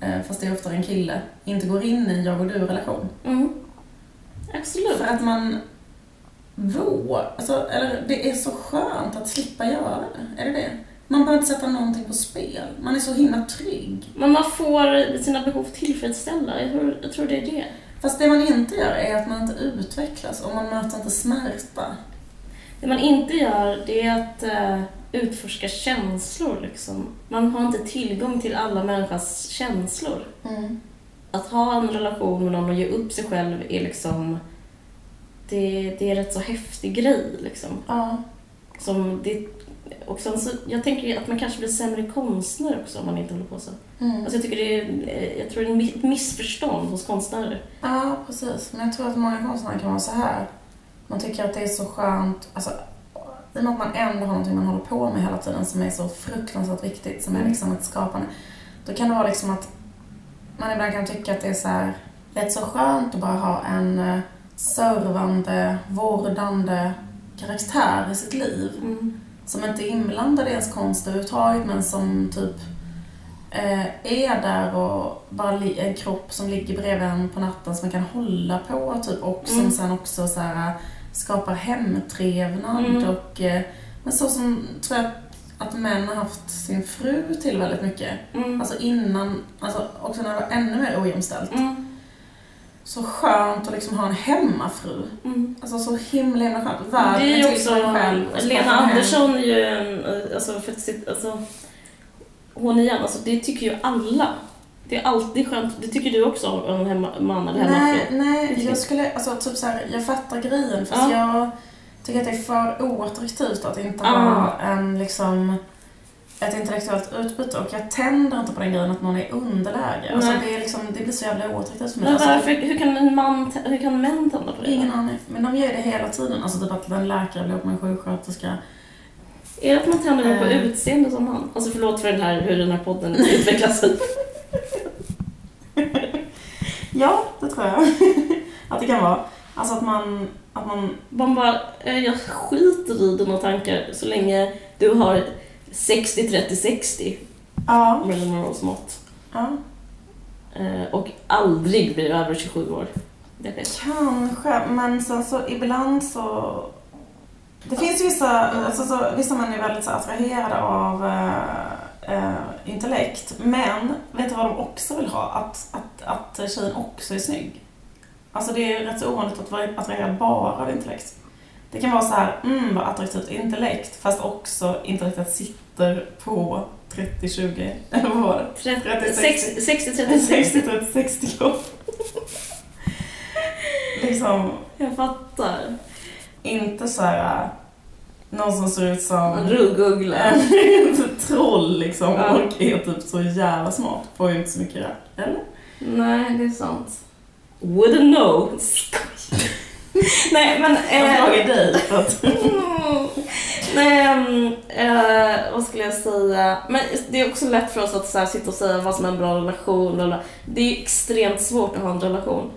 eh, fast det är oftare en kille, inte går in i en jag och du-relation. Mm. Absolut. För att man vågar, alltså, eller det är så skönt att slippa göra det. Är det det? Man behöver inte sätta någonting på spel. Man är så himla trygg. Men man får sina behov tillfredsställda. Jag tror, jag tror det är det. Fast det man inte gör är att man inte utvecklas och man möter inte smärta. Det man inte gör, det är att eh, utforska känslor. Liksom. Man har inte tillgång till alla människors känslor. Att ha en relation med någon och ge upp sig själv är liksom... Det, det är rätt så häftig grej. Liksom. Ja. Som det, och sen så, jag tänker att man kanske blir sämre konstnär också om man inte håller på så. Mm. Alltså jag, tycker det är, eh, jag tror det är ett missförstånd hos konstnärer. Ja, precis. Men jag tror att många konstnärer kan vara så här. Man tycker att det är så skönt, alltså i och med att man ändå har någonting man håller på med hela tiden som är så fruktansvärt viktigt, som är Mm. liksom ett skapande. Då kan det vara liksom att man ibland kan tycka att det är så här rätt så skönt att bara ha en eh, servande, vårdande karaktär i sitt liv. Mm. Som inte är inblandad i ens konst överhuvudtaget men som typ eh, är där och bara en kropp som ligger bredvid en på natten som man kan hålla på typ och som Mm. sen också så här, skapar hemtrevnad Mm. och eh, men så som tror jag att män har haft sin fru till väldigt mycket. Mm. Alltså innan, alltså också när det var ännu mer ojämställt. Mm. Så skönt att liksom ha en hemmafru. Mm. Alltså så himla himla skönt. Det är Världen ju också, själv. Lena. Andersson är ju en, alltså för sitt, alltså, hon igen, alltså det tycker ju alla. Det är alltid skönt, det tycker du också om en hemma, man eller hemmafru? Nej, nej, jag skulle, alltså typ så här, jag fattar grejen fast Ja. jag tycker att det är för oattraktivt att inte Ah. ha en liksom ett intellektuellt utbyte och jag tänder inte på den grejen att någon är i underläge. Alltså det, är liksom, det blir så jävla oattraktivt för mig. Men Alltså, varför, hur kan en man, hur kan män tända på det? Ingen aning. Men de gör det hela tiden. Alltså typ att en läkare blir ihop med en sjuksköterska. Är det att man tänder mer på Eh. utseende som man? Alltså förlåt för den här, hur den här podden utvecklas. Ja, det tror jag. att det kan vara. Alltså att man, att man Man bara, eh, jag skiter i dina tankar så länge du har 60-30-60 ja, Marilyn Monroes mått. ja. Eh, Och aldrig blir över 27 år. Det är det. Kanske, men sen så ibland så... Det finns ju vissa, alltså, så, vissa män är väldigt så, attraherade av eh, intellekt. Men vet du vad de också vill ha? Att, att, att tjejen också är snygg. Alltså det är rätt så ovanligt att vara attraherad bara av intellekt. Det kan vara så här, mm vad attraktivt intellekt, fast också intellektet sitter på 30-20, eller vad var det? 60-30-60. 60-30-60 kropp. liksom, Jag fattar. inte så här någon som ser ut som En ruggugla. en troll liksom Ja. och är typ så jävla smart. Får ju inte så mycket rätt. Eller? Nej, det är sant. Wouldn't know. Nej, men... Jag eh, frågar dig. Nej, eh, vad skulle jag säga? Men det är också lätt för oss att så här, sitta och säga vad som är en bra relation. Bla bla. Det är extremt svårt att ha en relation.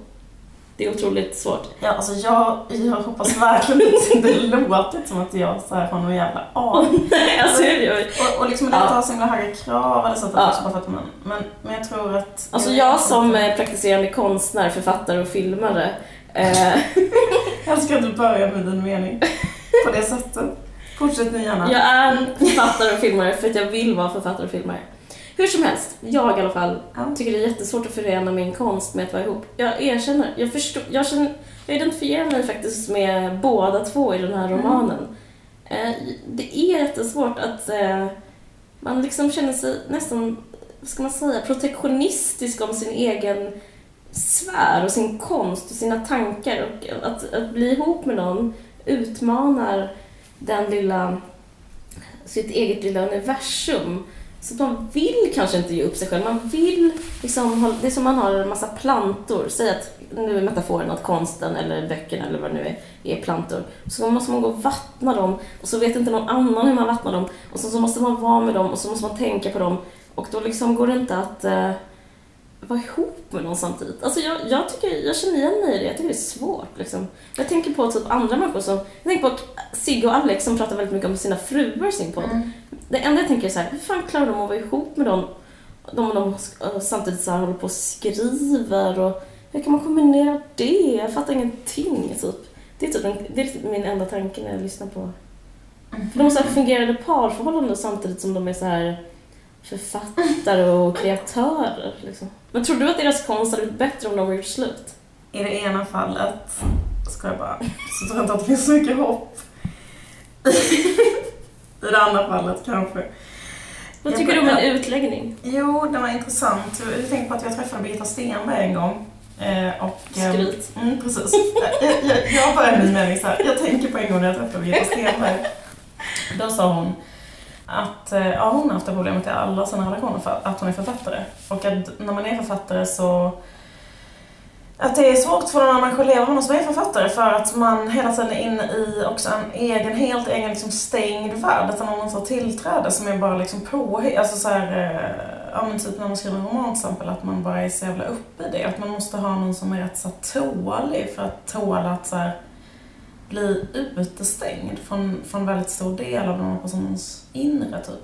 Det är otroligt svårt. Ja, alltså jag, jag hoppas verkligen inte det låter som att jag så här har någon jävla aning. Nej, alltså, jag, Och, och liksom det Ja. att ha så himla höga krav eller så att Ja. också bara för att man, men, men jag tror att... alltså jag som eh, praktiserande konstnär, författare och filmare Jag älskar att du börjar med din mening på det sättet. Fortsätt ni gärna. Jag är författare och filmare för att jag vill vara författare och filmare. Hur som helst, jag i alla fall Ja. tycker det är jättesvårt att förena min konst med att vara ihop. Jag erkänner, jag förstår, jag, känner, jag identifierar mig faktiskt med båda två i den här romanen. Eh, det är jättesvårt att eh, man liksom känner sig nästan, vad ska man säga, protektionistisk om sin egen sfär och sin konst och sina tankar. Och att, att bli ihop med någon utmanar den lilla, sitt eget lilla universum. Så att man vill kanske inte ge upp sig själv. Man vill liksom, det är som man har en massa plantor. Säg att, nu är metaforen att konsten eller böckerna eller vad det nu är, är plantor. Så måste man gå och vattna dem och så vet inte någon annan hur man vattnar dem. Och så, så måste man vara med dem och så måste man tänka på dem. Och då liksom går det inte att eh, vara ihop med någon samtidigt. Alltså jag, jag, tycker, jag känner igen mig i det. Jag tycker det är svårt. Liksom. Jag tänker på typ andra människor som... Jag tänker på Sigge och Alex som pratar väldigt mycket om sina fruar i sin podd. Mm. Det enda jag tänker är så här, hur fan klarar de att vara ihop med dem? De, de äh, samtidigt så här håller på och skriver och hur kan man kombinera det? Jag fattar ingenting. Typ. Det är typ, en, det är typ min enda tanke när jag lyssnar på... För de har så här fungerande parförhållanden samtidigt som de är så här författare och kreatörer. Liksom. Men tror du att deras konst hade blivit bättre om de gjort slut? I det ena fallet, ska jag bara, så tror jag inte att det finns så mycket hopp. I det andra fallet kanske. Vad Jag tycker du om en börjar- utläggning? Jo, det var intressant. Jag tänkte på att jag träffade Birgitta Stenberg en gång. Eh, och, ehm, Skryt. Mm, precis. Jag, jag, jag började min mening så här. Jag tänker på en gång när jag träffade Birgitta Stenberg. Då sa hon att eh, ja, hon har haft det problemet i alla sina relationer för att hon är författare. Och att när man är författare så att det är svårt för någon människor att leva med någon som är författare för att man hela tiden är inne i också en egen, helt egen liksom stängd värld utan någon som tillträde som är bara liksom på, alltså så här, eh, ja men typ när man skriver en roman till exempel att man bara är så jävla uppe i det. Att man måste ha någon som är rätt så tålig för att tåla att så här, bli utestängd från, från väldigt stor del av den här personens inre typ.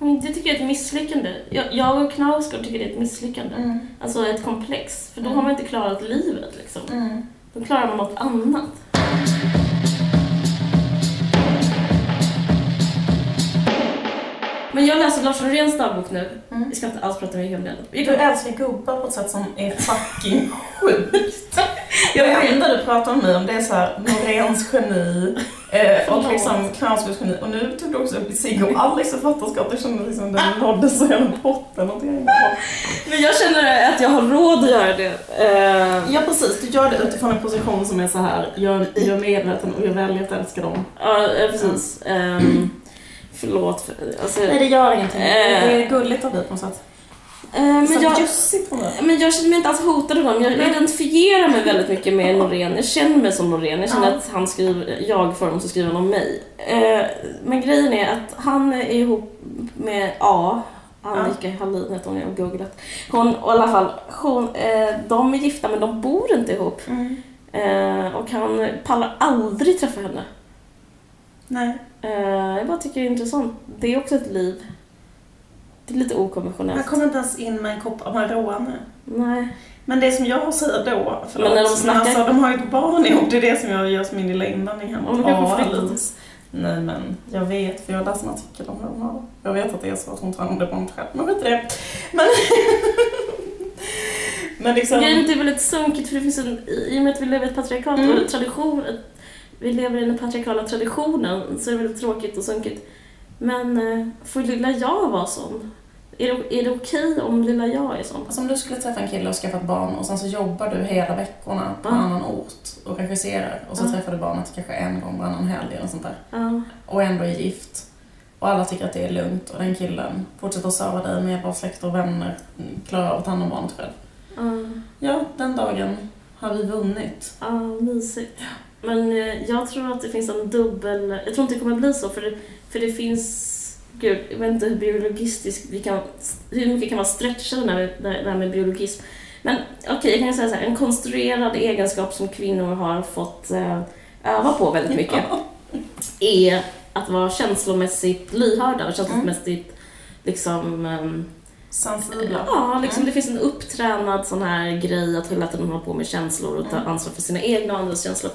Mm, Det tycker jag är ett misslyckande. Jag, jag och Knausgård tycker det är ett misslyckande. Mm. Alltså ett komplex. För då Mm. har man inte klarat livet liksom. Mm. Då klarar man något annat. Men jag läser Lars Noréns dagbok nu. Mm. Vi ska inte alls prata mycket om. Vi Du älskar gubbar på ett sätt som är fucking sjukt. Det enda du pratar om mig om det är såhär Noréns geni eh, och liksom Knausgårds geni. Och nu tog du också upp Sigge och Alex författarskap. Jag kände liksom den nådde så jävla botten. Och det Men jag känner att jag har råd att göra det. Eh, ja precis, du gör det utifrån en position som är så här. Jag, jag är medveten och jag väljer att älska dem. Ja, precis. Ehm, förlåt. För, alltså, Nej det gör ingenting. Eh. Det är gulligt av dig på något sätt. eh, men, jag, men jag känner mig inte alls hotad av honom. Jag identifierar mig väldigt mycket med Norén. Jag känner mig som Norén. Jag känner Ja. att han skriver, jag får honom så skriver han om mig. Eh, men grejen är att han är ihop med A. Annika Hallin heter hon, jag har googlat. Hon, och i alla fall, hon, eh, de är gifta men de bor inte ihop. Mm. Eh, och han pallar aldrig träffa henne. Nej. Eh, jag bara tycker det är intressant. Det är också ett liv. Det är lite Han okonventionellt. kommer inte ens in med en kopp Amarone. Nej. Men det som jag säger då, förlåt, Men när de snackar- alltså, de har ju ett barn ihop, det är det som jag gör som min lilla invändning här mot. Alice. Nej men jag vet, för jag läste en artikel om hur de har. Jag vet att det är så att hon tar hand om det barnet själv, men skit i det. Men, men liksom... Grejen är att det är väldigt sunkigt för det finns en, i och med att vi lever i ett patriarkat Mm. och tradition, vi lever i den patriarkala traditionen så är det väldigt tråkigt och sunkigt. Men eh, får lilla jag vara sån? Är det, är det okej om lilla jag är sån? Alltså om du skulle träffa en kille och skaffa ett barn och sen så jobbar du hela veckorna på en Ja. annan ort och regisserar och så Ja. träffar du barnet kanske en gång varannan helg eller sånt där. Ja. och ändå är gift. Och alla tycker att det är lugnt och den killen fortsätter att serva dig med hjälp av släkt och vänner, mm, klarar av att ta hand om barnet själv. Ja. Ja, den dagen har vi vunnit. Ja, mysigt. Men eh, jag tror att det finns en dubbel... Jag tror inte det kommer bli så, för det, för det finns... Gud, jag vet inte hur biologistiskt vi kan... Hur mycket kan när vi, det här med biologism. Men okej, jag kan säga så här, en konstruerad egenskap som kvinnor har fått eh, öva på väldigt mycket är att vara känslomässigt lyhörda och känslomässigt liksom... ehm, Sensibla. Ja, liksom det finns en upptränad sån här grej att hela tiden hålla på med känslor och ta ansvar för sina egna och andras känslor.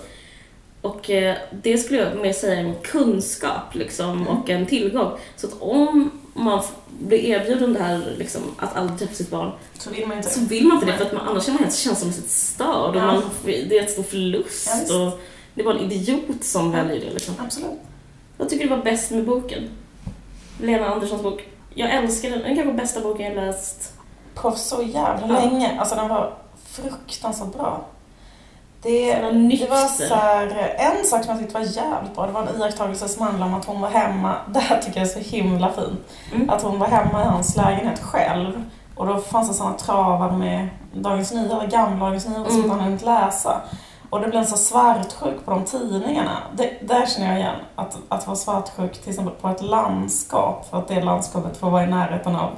Och eh, det skulle jag mer säga är en kunskap liksom, och en tillgång. Så att om man blir erbjuden det här liksom, att aldrig träffa sitt barn Så vill man ju så inte. vill man inte det för att man, annars är man helt känslomässigt störd och Ja. man, det är ett stor förlust. Ja, och det var en idiot som väljer det. Liksom. Absolut. Vad tycker du var bäst med boken? Lena Anderssons bok. Jag älskar den. Den kanske bästa boken jag läst. På så jävla Ja. länge. Alltså den var fruktansvärt bra. Det, det var så här, en sak som jag tyckte var jävligt bra, det var en iakttagelse som handlade om att hon var hemma, det här tycker jag är så himla fint, Mm. att hon var hemma i hans lägenhet själv. Och då fanns det sådana travar med Dagens Nyheter, gamla Dagens Nyheter som Mm. han inte läsa. Och det blev så svartsjuk på de tidningarna. Det, där känner jag igen, att, att vara svartsjuk till exempel på ett landskap, för att det landskapet får vara i närheten av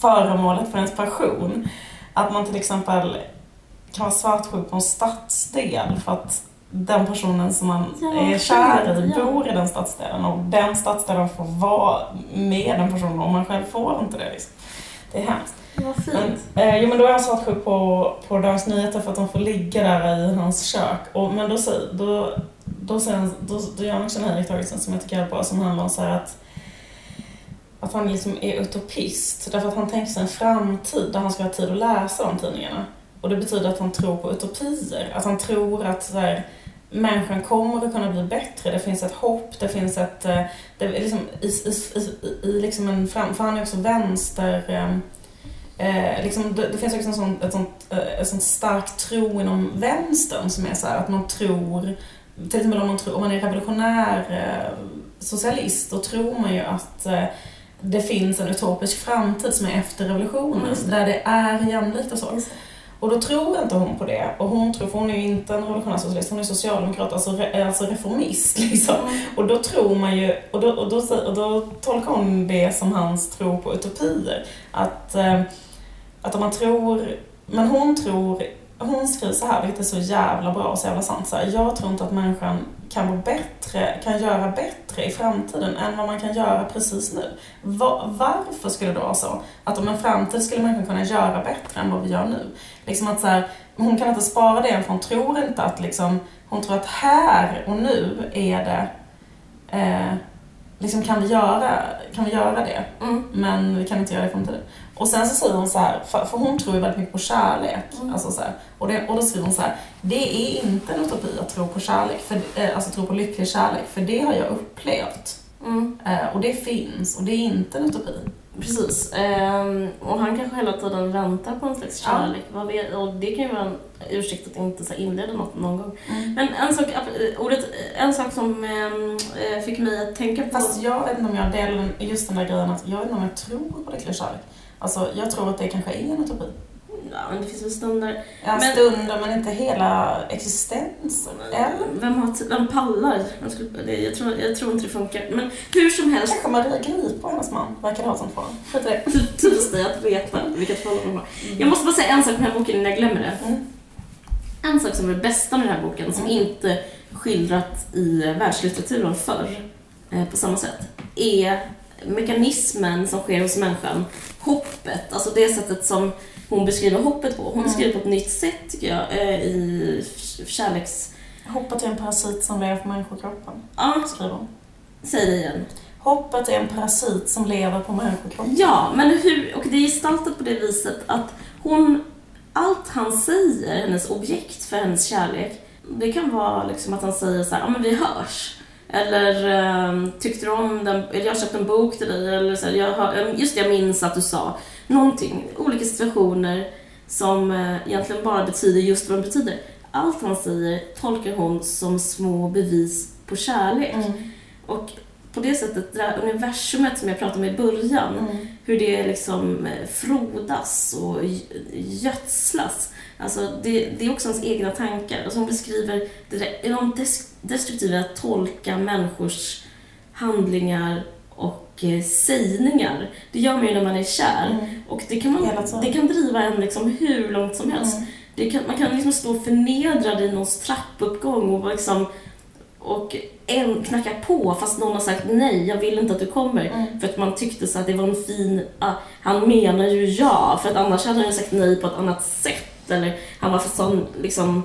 föremålet för ens passion. Att man till exempel kan vara svartsjuk på en stadsdel för att den personen som man Ja, är kär i ja. bor i den stadsdelen och den stadsdelen får vara med den personen och man själv får inte det. Liksom. Det är hemskt. Vad fint. Men, eh, jo men då är jag svartsjuk på, på Dagens Nyheter för att de får ligga där i hans kök. Och, men då, säger- då, då, han, då, då gör han också här iakttagelsen som jag tycker är bra som handlar om så här att att han liksom är utopist. Därför att han tänker sig en framtid där han ska ha tid att läsa de tidningarna. Och det betyder att han tror på utopier. Att han tror att så här, människan kommer att kunna bli bättre. Det finns ett hopp, det finns ett... eh, Det är liksom, i, i, i, i liksom en fram, för han är också vänster... eh, Eh, liksom, det, det finns också en sån, ett sånt, eh, ett sånt stark tro inom vänstern som är så här att man tror, till exempel om man, tror, om man är revolutionär eh, socialist, då tror man ju att eh, det finns en utopisk framtid som är efter revolutionen, Just där det är jämlikt och så. Just Och då tror inte hon på det. Och hon tror, för hon är ju inte en revolutionär socialist, hon är socialdemokrat, alltså, re, alltså reformist liksom. Och då tror man ju, och då, och, då, sä- och då tolkar hon det som hans tro på utopier. Att, eh, att om man tror, men hon tror, hon skriver så här, vilket är så jävla bra och så jävla sant. Så här, jag tror inte att människan kan vara bättre, kan göra bättre i framtiden än vad man kan göra precis nu. Va, varför skulle det vara så? Att om en framtid skulle människan kunna göra bättre än vad vi gör nu. Liksom att så här, hon kan inte spara det för hon tror inte att liksom, hon tror att här och nu är det eh, liksom kan vi göra, kan vi göra det? Mm. Men vi kan inte göra det i framtiden. Och sen så säger hon så här, för, för hon tror ju väldigt mycket på kärlek. Mm. Alltså så här, och, det, och då skriver hon så här, det är inte en utopi att tro på kärlek, för, eh, alltså tro på lycklig kärlek, för det har jag upplevt. Mm. Eh, och det finns, och det är inte en utopi. Precis. Ehm, och han kanske hela tiden väntar på en slags Ja. kärlek. Vad vet, och det kan ju vara en ursäkt att inte så inleda något någon gång. Mm. Men en sak, eh, ordet, en sak som eh, fick mig att tänka på... Fast jag vet inte om jag delar just den där grejen att jag vet inte om jag tror på lycklig kärlek. Alltså jag tror att det kanske är en utopi. Ja, men det finns väl stunder... Ja, Men- stunder men inte hela existensen. Eller? Vem, har, vem pallar? Jag, skulle, jag, tror, jag tror inte det funkar. Men hur som helst, Kanske Maria Grip och hennes man verkar ha sånt förhållande. Skit i det. typiskt dig att veta vilket förhållande de har. Jag måste bara säga en sak med den här boken innan jag glömmer det. Mm. En sak som är det bästa med den här boken, som Mm. inte skildrat i världslitteraturen förr eh, på samma sätt, är mekanismen som sker hos människan. Hoppet, alltså det sättet som hon beskriver hoppet på. Hon Mm. beskriver på ett nytt sätt, tycker jag, eh, i kärleks... Hoppet är en parasit som lever på människokroppen, Ja, skriver hon. säg det igen. Hoppet är en parasit som lever på människokroppen. Ja, men hur, och det är gestaltat på det viset att hon, allt han säger, hennes objekt för hennes kärlek, det kan vara liksom att han säger så här, ja men vi hörs. Eller ehm, tyckte du om den, eller jag har köpt en bok till dig, eller så här, jag har, ehm, just det, jag minns att du sa någonting. Olika situationer som eh, egentligen bara betyder just vad de betyder. Allt han säger tolkar hon som små bevis på kärlek. Mm. Och på det sättet, det här universumet som jag pratade om i början, Mm. hur det liksom eh, frodas och gö- gödslas. Alltså det, det är också hans egna tankar. Alltså hon beskriver det där enormt des- destruktiva att tolka människors handlingar och eh, sägningar. Det gör man ju när man är kär. Mm. Och det kan, man, det kan driva en liksom hur långt som helst. Mm. Kan, man kan liksom stå förnedrad i någons trappuppgång och liksom och en knackar på fast någon har sagt nej, jag vill inte att du kommer. Mm. För att man tyckte så att det var en fin, ah, han menar ju ja, för att annars hade han ju sagt nej på ett annat sätt. Eller han var för sån liksom...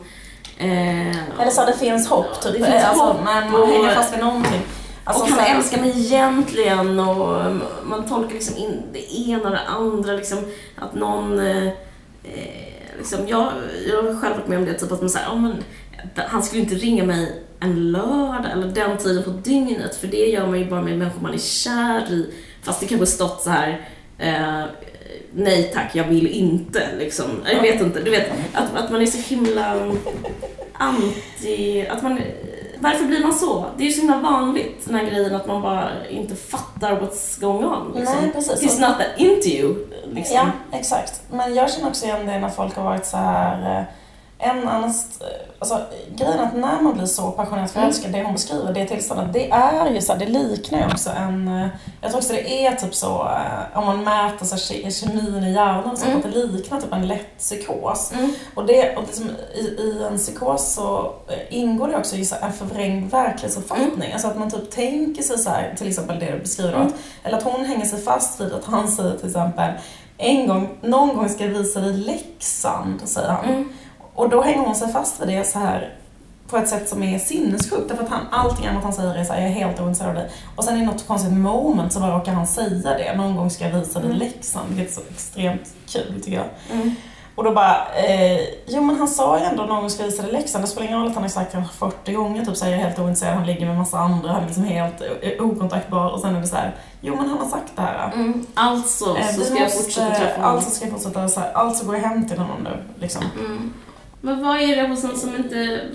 Eh, Eller så det finns hopp, typ. Det finns alltså, hopp man och- hänger fast vid någonting. Alltså, och han här- älskar mig egentligen och man tolkar liksom in det ena och det andra. Liksom, att någon... Eh, eh, liksom, jag, jag har själv varit med om det, typ att man säger ja, men, han skulle inte ringa mig en lördag eller den tiden på dygnet för det gör man ju bara med människor man är kär i. Fast det kanske stått så här eh, nej tack, jag vill inte. Liksom. Jag vet inte, du vet att, att man är så himla anti... Att man, varför blir man så? Det är ju så himla vanligt, den här grejen att man bara inte fattar what's going on. Liksom. Nej, precis. It's not that into you. Liksom. Ja, exakt. Men jag känner också igen det när folk har varit så här eh, en annans, alltså grejen är att när man blir så passionerat förälskad, det hon beskriver, det tillståndet, det är ju så här, det liknar ju också en, jag tror också det är typ så, eh, om man mäter så här, ke- kemin i hjärnan, så Mm. att det liknar typ en lätt psykos. Mm. Och, det, och liksom, i, i en psykos så eh, ingår det också så här en förvrängd verklighetsuppfattning. Alltså att man typ tänker sig så här, till exempel det du beskriver, Mm. att, eller att hon hänger sig fast vid att han säger till exempel en gång, någon gång ska jag visa dig Leksand, säger han. Och då hänger hon sig fast vid det så här på ett sätt som är sinnessjukt. Därför att han, allting annat han säger är så här, jag är helt ointresserad av dig. Och sen i något konstigt moment så bara råkar han säga det. Någon gång ska jag visa dig Mm. Leksand. Vilket är så extremt kul tycker jag. Mm. Och då bara, eh, jo men han sa ju ändå någon gång ska jag visa dig Leksand. Det spelar ingen roll att han har sagt det 40 gånger, typ säger jag är helt ointresserad, han ligger med massa andra, han är liksom helt eh, okontaktbar. Och sen är det så här, jo men han har sagt det här. Mm. Alltså Eh, så ska jag måste- fortsätta träffa honom. Alltså ska jag fortsätta så här, alltså går jag hem till honom nu liksom. Mm. Men vad är det hos en som inte...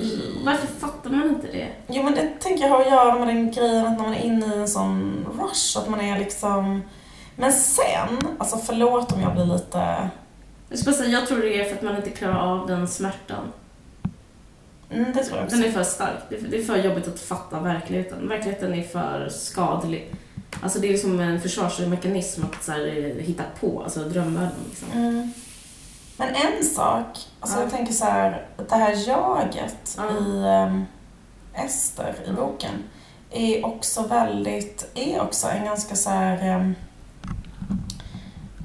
Varför fattar man inte det? Jo men det tänker jag har att göra med den grejen att när man är inne i en sån rush, att man är liksom... Men sen, alltså förlåt om jag blir lite... Jag, ska säga, jag tror det är för att man inte klarar av den smärtan. Mm, det tror jag också. Den är för stark. Det är för, det är för jobbigt att fatta verkligheten. Verkligheten är för skadlig. Alltså det är liksom en försvarsmekanism att så här, eh, hitta på, alltså drömvärlden. Liksom. Mm. Men en sak, alltså Ja. jag tänker så här, det här jaget Ja. i um, Ester i boken är också väldigt, är också en ganska så här... ehm,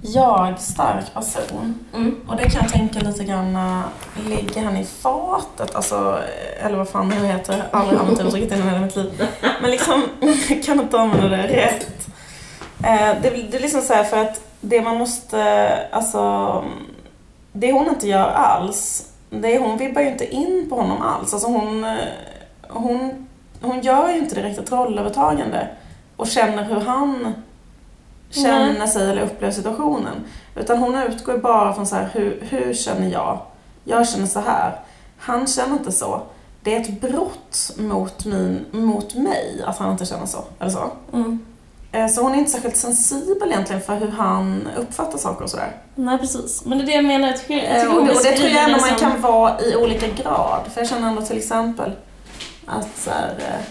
jag stark person. Mm. Och det kan jag tänka lite grann, äh, ligger han i fatet? Alltså, eller vad fan nu heter. Jag har aldrig använt uttrycket innan i mitt liv. Men liksom, jag kan inte använda det rätt. Eh, det, det är liksom så här för att det man måste, alltså, det hon inte gör alls, det är, hon vibbar ju inte in på honom alls. Alltså hon, eh, hon, hon gör ju inte direkt ett rollövertagande och känner hur han känner sig eller upplever situationen. Utan hon utgår bara från så här, hur, hur känner jag? Jag känner så här. Han känner inte så. Det är ett brott mot, min, mot mig att han inte känner så. Eller så. Mm. Eh, Så hon är inte särskilt sensibel egentligen för hur han uppfattar saker och sådär. Nej, precis. Men det är det jag menar. Jag tycker, jag Eh, tycker Och det, och det tror jag ändå man som- kan vara i olika grad. För jag känner ändå till exempel att så här, eh,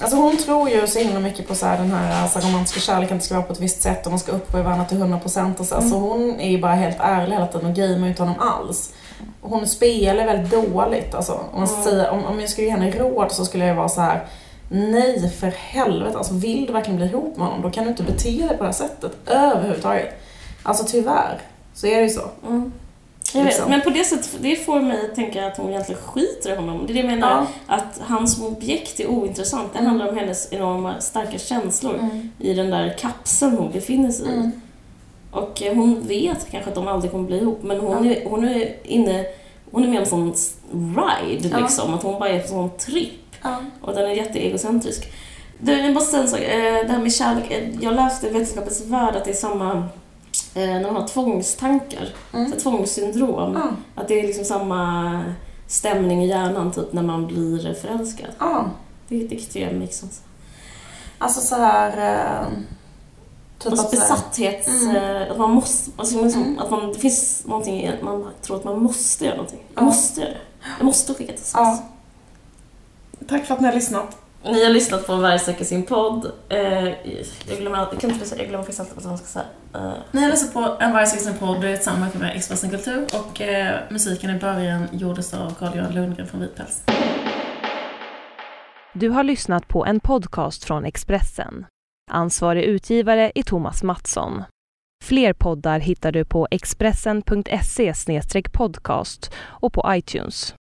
Alltså hon tror ju så himla mycket på så här, den här alltså, romantiska kärleken, det ska vara på ett visst sätt och man ska i varandra till 100% och så. Mm. Så hon är ju bara helt ärlig hela tiden och gamear inte honom alls. Hon spelar väldigt dåligt alltså. Om, man Mm. säga, om, om jag skulle ge henne råd så skulle jag vara så här. Nej för helvete, alltså vill du verkligen bli ihop med honom då kan du inte bete dig på det här sättet överhuvudtaget. Alltså tyvärr, så är det ju så. Mm. Jag vet, Liksom. men på det sättet, det får mig att tänka att hon egentligen skiter i honom. Det är det jag menar, Ja. att han som objekt är ointressant. Det Mm. handlar om hennes enorma starka känslor Mm. i den där kapseln hon befinner sig i. Mm. Och eh, hon vet kanske att de aldrig kommer bli ihop, men hon, Ja. är, hon är inne hon är med om en sån ride, Ja. liksom. Att hon bara är på en sån tripp. Ja. Och den är jätteegocentrisk. Du, jag måste säga en sak. Eh, Det här med kärlek. eh, Jag läste i Vetenskapens Värld att det är samma eh, när man har tvångstankar. Mm. Så tvångssyndrom. Ja. Att det är liksom samma stämning i hjärnan typ när man blir förälskad. Ja. Det, det tycker jag makes sense. Alltså så här... Eh, typ Alltså besatthets... Mm. Att man måste... Alltså liksom, Mm. att man, det finns någonting i man tror att man måste göra någonting. Jag Ja. måste göra det. Jag måste skicka ett sms. Tack för att ni har lyssnat. Ni har lyssnat på Varje söker sin podd. Eh, jag glömmer alltid, kan inte säga, jag glömmer faktiskt alltid vad man ska säga. Eh, Ni har lyssnat på En varje sin podd, det är ett samarbete med Expressen Kultur och eh, musiken i början gjordes av Carl-Johan Lundgren från Vitpäls. Du har lyssnat på en podcast från Expressen. Ansvarig utgivare är Thomas Mattsson. Fler poddar hittar du på expressen.se podcast och på iTunes.